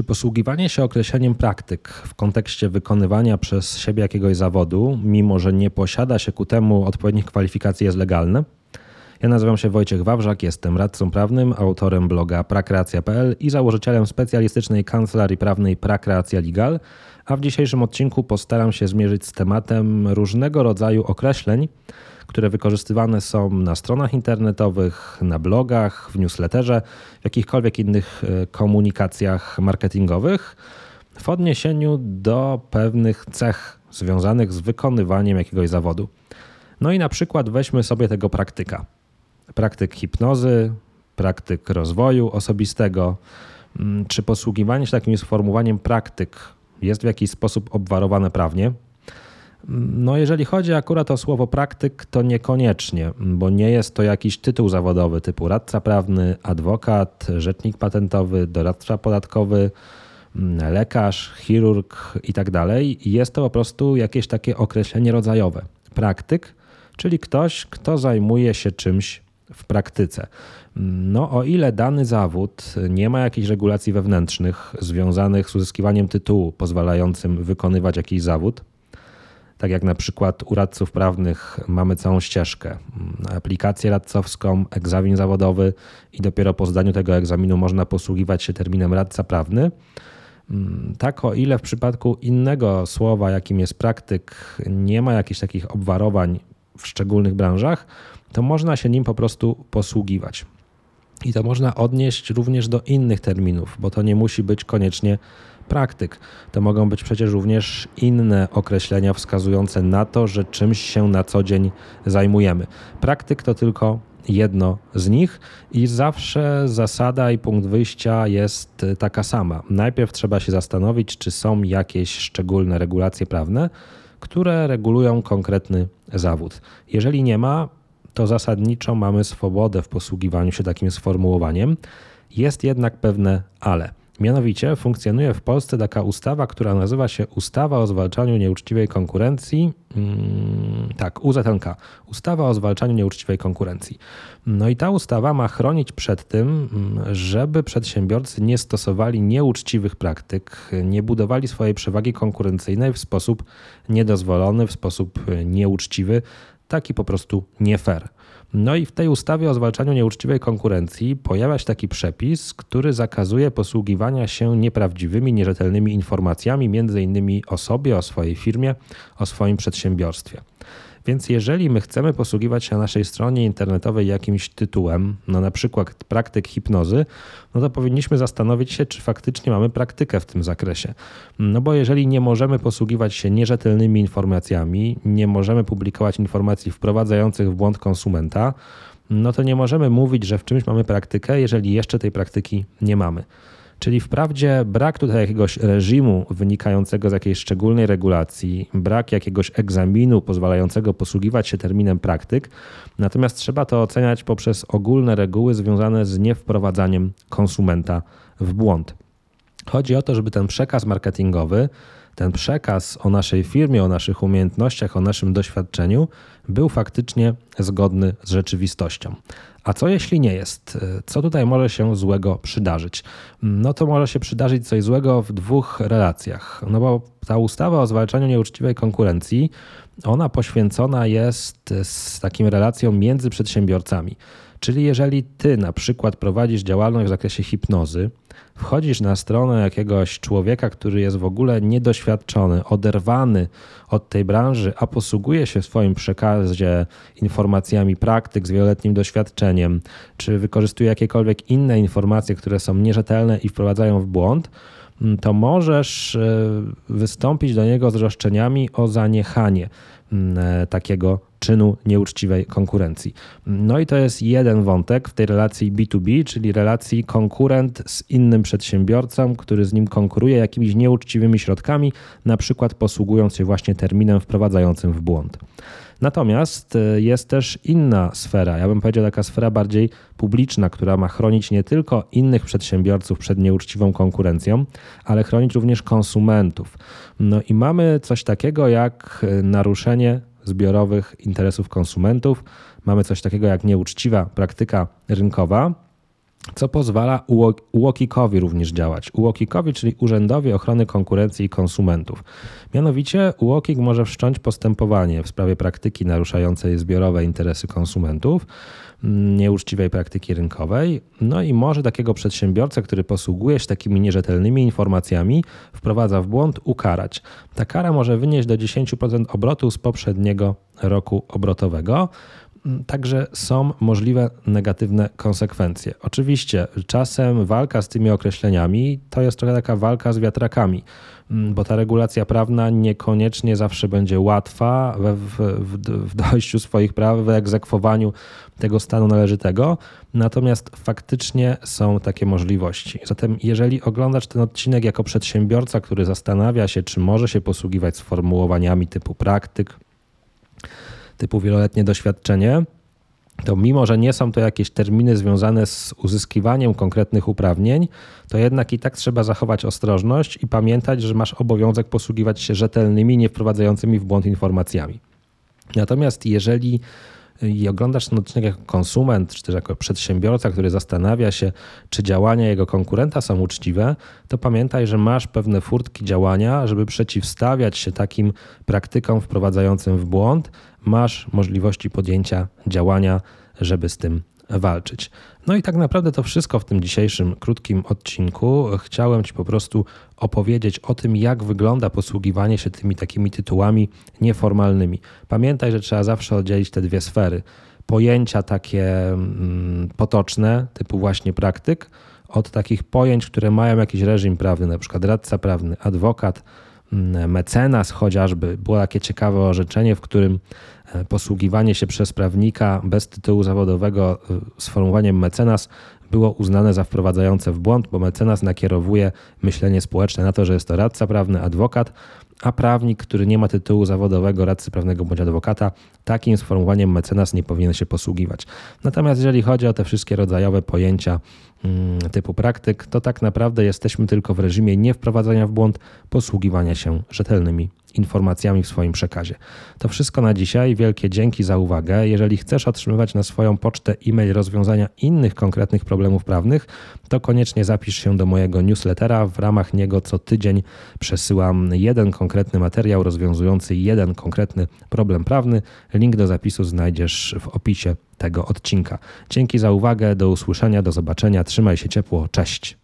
Czy posługiwanie się określeniem praktyk w kontekście wykonywania przez siebie jakiegoś zawodu, mimo że nie posiada się ku temu odpowiednich kwalifikacji, jest legalne? Ja nazywam się Wojciech Wawrzak, jestem radcą prawnym, autorem bloga prakreacja.pl i założycielem specjalistycznej kancelarii prawnej Prakreacja Legal, a w dzisiejszym odcinku postaram się zmierzyć z tematem różnego rodzaju określeń, które wykorzystywane są na stronach internetowych, na blogach, w newsletterze, w jakichkolwiek innych e, komunikacjach marketingowych w odniesieniu do pewnych cech związanych z wykonywaniem jakiegoś zawodu. No i na przykład weźmy sobie tego praktyka. Praktyk hipnozy, praktyk rozwoju osobistego. Mm, czy posługiwanie się takim sformułowaniem praktyk jest w jakiś sposób obwarowane prawnie? No, jeżeli chodzi akurat o słowo praktyk, to niekoniecznie, bo nie jest to jakiś tytuł zawodowy typu radca prawny, adwokat, rzecznik patentowy, doradca podatkowy, mm, lekarz, chirurg i tak. Jest to po prostu jakieś takie określenie rodzajowe. Praktyk, czyli ktoś, kto zajmuje się czymś w praktyce. No, o ile dany zawód nie ma jakichś regulacji wewnętrznych związanych z uzyskiwaniem tytułu pozwalającym wykonywać jakiś zawód, tak jak na przykład u radców prawnych mamy całą ścieżkę, aplikację radcowską, egzamin zawodowy i dopiero po zdaniu tego egzaminu można posługiwać się terminem radca prawny. Tak, o ile w przypadku innego słowa, jakim jest praktyk, nie ma jakichś takich obwarowań w szczególnych branżach, to można się nim po prostu posługiwać. I to można odnieść również do innych terminów, bo to nie musi być koniecznie praktyk. To mogą być przecież również inne określenia wskazujące na to, że czymś się na co dzień zajmujemy. Praktyk to tylko jedno z nich i zawsze zasada i punkt wyjścia jest taka sama. Najpierw trzeba się zastanowić, czy są jakieś szczególne regulacje prawne, które regulują konkretny zawód. Jeżeli nie ma, to zasadniczo mamy swobodę w posługiwaniu się takim sformułowaniem. Jest jednak pewne ale. Mianowicie funkcjonuje w Polsce taka ustawa, która nazywa się Ustawa o zwalczaniu nieuczciwej konkurencji. Hmm, tak, UZNK. Ustawa o zwalczaniu nieuczciwej konkurencji. No i ta ustawa ma chronić przed tym, mm, żeby przedsiębiorcy nie stosowali nieuczciwych praktyk, nie budowali swojej przewagi konkurencyjnej w sposób niedozwolony, w sposób nieuczciwy, taki po prostu nie fair. No i w tej ustawie o zwalczaniu nieuczciwej konkurencji pojawia się taki przepis, który zakazuje posługiwania się nieprawdziwymi, nierzetelnymi informacjami, między innymi o sobie, o swojej firmie, o swoim przedsiębiorstwie. Więc jeżeli my chcemy posługiwać się na naszej stronie internetowej jakimś tytułem, no na przykład praktyk hipnozy, no to powinniśmy zastanowić się, czy faktycznie mamy praktykę w tym zakresie. No bo jeżeli nie możemy posługiwać się nierzetelnymi informacjami, nie możemy publikować informacji wprowadzających w błąd konsumenta, no to nie możemy mówić, że w czymś mamy praktykę, jeżeli jeszcze tej praktyki nie mamy. Czyli wprawdzie brak tutaj jakiegoś reżimu wynikającego z jakiejś szczególnej regulacji, brak jakiegoś egzaminu pozwalającego posługiwać się terminem praktyk, natomiast trzeba to oceniać poprzez ogólne reguły związane z niewprowadzaniem konsumenta w błąd. Chodzi o to, żeby ten przekaz marketingowy, ten przekaz o naszej firmie, o naszych umiejętnościach, o naszym doświadczeniu był faktycznie zgodny z rzeczywistością. A co jeśli nie jest? Co tutaj może się złego przydarzyć? No to może się przydarzyć coś złego w dwóch relacjach. No bo ta ustawa o zwalczaniu nieuczciwej konkurencji, ona poświęcona jest z takim relacją między przedsiębiorcami. Czyli jeżeli ty na przykład prowadzisz działalność w zakresie hipnozy, wchodzisz na stronę jakiegoś człowieka, który jest w ogóle niedoświadczony, oderwany od tej branży, a posługuje się w swoim przekazie informacjami praktyk z wieloletnim doświadczeniem, czy wykorzystuje jakiekolwiek inne informacje, które są nierzetelne i wprowadzają w błąd, to możesz e, wystąpić do niego z roszczeniami o zaniechanie e, takiego czynu nieuczciwej konkurencji. No i to jest jeden wątek w tej relacji B2B, czyli relacji konkurent z innym przedsiębiorcą, który z nim konkuruje jakimiś nieuczciwymi środkami, na przykład posługując się właśnie terminem wprowadzającym w błąd. Natomiast e, jest też inna sfera, ja bym powiedział taka sfera bardziej publiczna, która ma chronić nie tylko innych przedsiębiorców przed nieuczciwą konkurencją, ale chronić również konsumentów. No i mamy coś takiego jak e, naruszenie zbiorowych interesów konsumentów. Mamy coś takiego jak nieuczciwa praktyka rynkowa. Co pozwala UOKiK-owi również działać. UOKiK-owi, czyli Urzędowi Ochrony Konkurencji i Konsumentów. Mianowicie UOKiK może wszcząć postępowanie w sprawie praktyki naruszającej zbiorowe interesy konsumentów, mm, nieuczciwej praktyki rynkowej, no i może takiego przedsiębiorcę, który posługuje się takimi nierzetelnymi informacjami, wprowadza w błąd, ukarać. Ta kara może wynieść do 10% obrotu z poprzedniego roku obrotowego. Także są możliwe negatywne konsekwencje. Oczywiście, czasem walka z tymi określeniami to jest trochę taka walka z wiatrakami, mm, bo ta regulacja prawna niekoniecznie zawsze będzie łatwa w, w, w dojściu swoich praw, w egzekwowaniu tego stanu należytego, natomiast faktycznie są takie możliwości. Zatem, jeżeli oglądasz ten odcinek jako przedsiębiorca, który zastanawia się, czy może się posługiwać sformułowaniami typu praktyk, typu wieloletnie doświadczenie, to mimo, że nie są to jakieś terminy związane z uzyskiwaniem konkretnych uprawnień, to jednak i tak trzeba zachować ostrożność i pamiętać, że masz obowiązek posługiwać się rzetelnymi, nie wprowadzającymi w błąd informacjami. Natomiast jeżeli i oglądasz ten odcinek jako konsument, czy też jako przedsiębiorca, który zastanawia się, czy działania jego konkurenta są uczciwe, to pamiętaj, że masz pewne furtki działania, żeby przeciwstawiać się takim praktykom wprowadzającym w błąd. Masz możliwości podjęcia działania, żeby z tym walczyć. No i tak naprawdę to wszystko w tym dzisiejszym krótkim odcinku. Chciałem Ci po prostu opowiedzieć o tym, jak wygląda posługiwanie się tymi takimi tytułami nieformalnymi. Pamiętaj, że trzeba zawsze oddzielić te dwie sfery. Pojęcia takie mm, potoczne, typu właśnie praktyk, od takich pojęć, które mają jakiś reżim prawny, na przykład radca prawny, adwokat, mecenas chociażby. Było takie ciekawe orzeczenie, w którym E, posługiwanie się przez prawnika bez tytułu zawodowego e, sformułowaniem mecenas było uznane za wprowadzające w błąd, bo mecenas nakierowuje myślenie społeczne na to, że jest to radca prawny, adwokat, a prawnik, który nie ma tytułu zawodowego radcy prawnego bądź adwokata, takim sformułowaniem mecenas nie powinien się posługiwać. Natomiast jeżeli chodzi o te wszystkie rodzajowe pojęcia typu praktyk, to tak naprawdę jesteśmy tylko w reżimie nie wprowadzania w błąd, posługiwania się rzetelnymi informacjami w swoim przekazie. To wszystko na dzisiaj. Wielkie dzięki za uwagę. Jeżeli chcesz otrzymywać na swoją pocztę e-mail rozwiązania innych konkretnych problemów prawnych, to koniecznie zapisz się do mojego newslettera. W ramach niego co tydzień przesyłam jeden konkretny materiał rozwiązujący jeden konkretny problem prawny. Link do zapisu znajdziesz w opisie tego odcinka. Dzięki za uwagę, do usłyszenia, do zobaczenia. Trzymaj się ciepło. Cześć.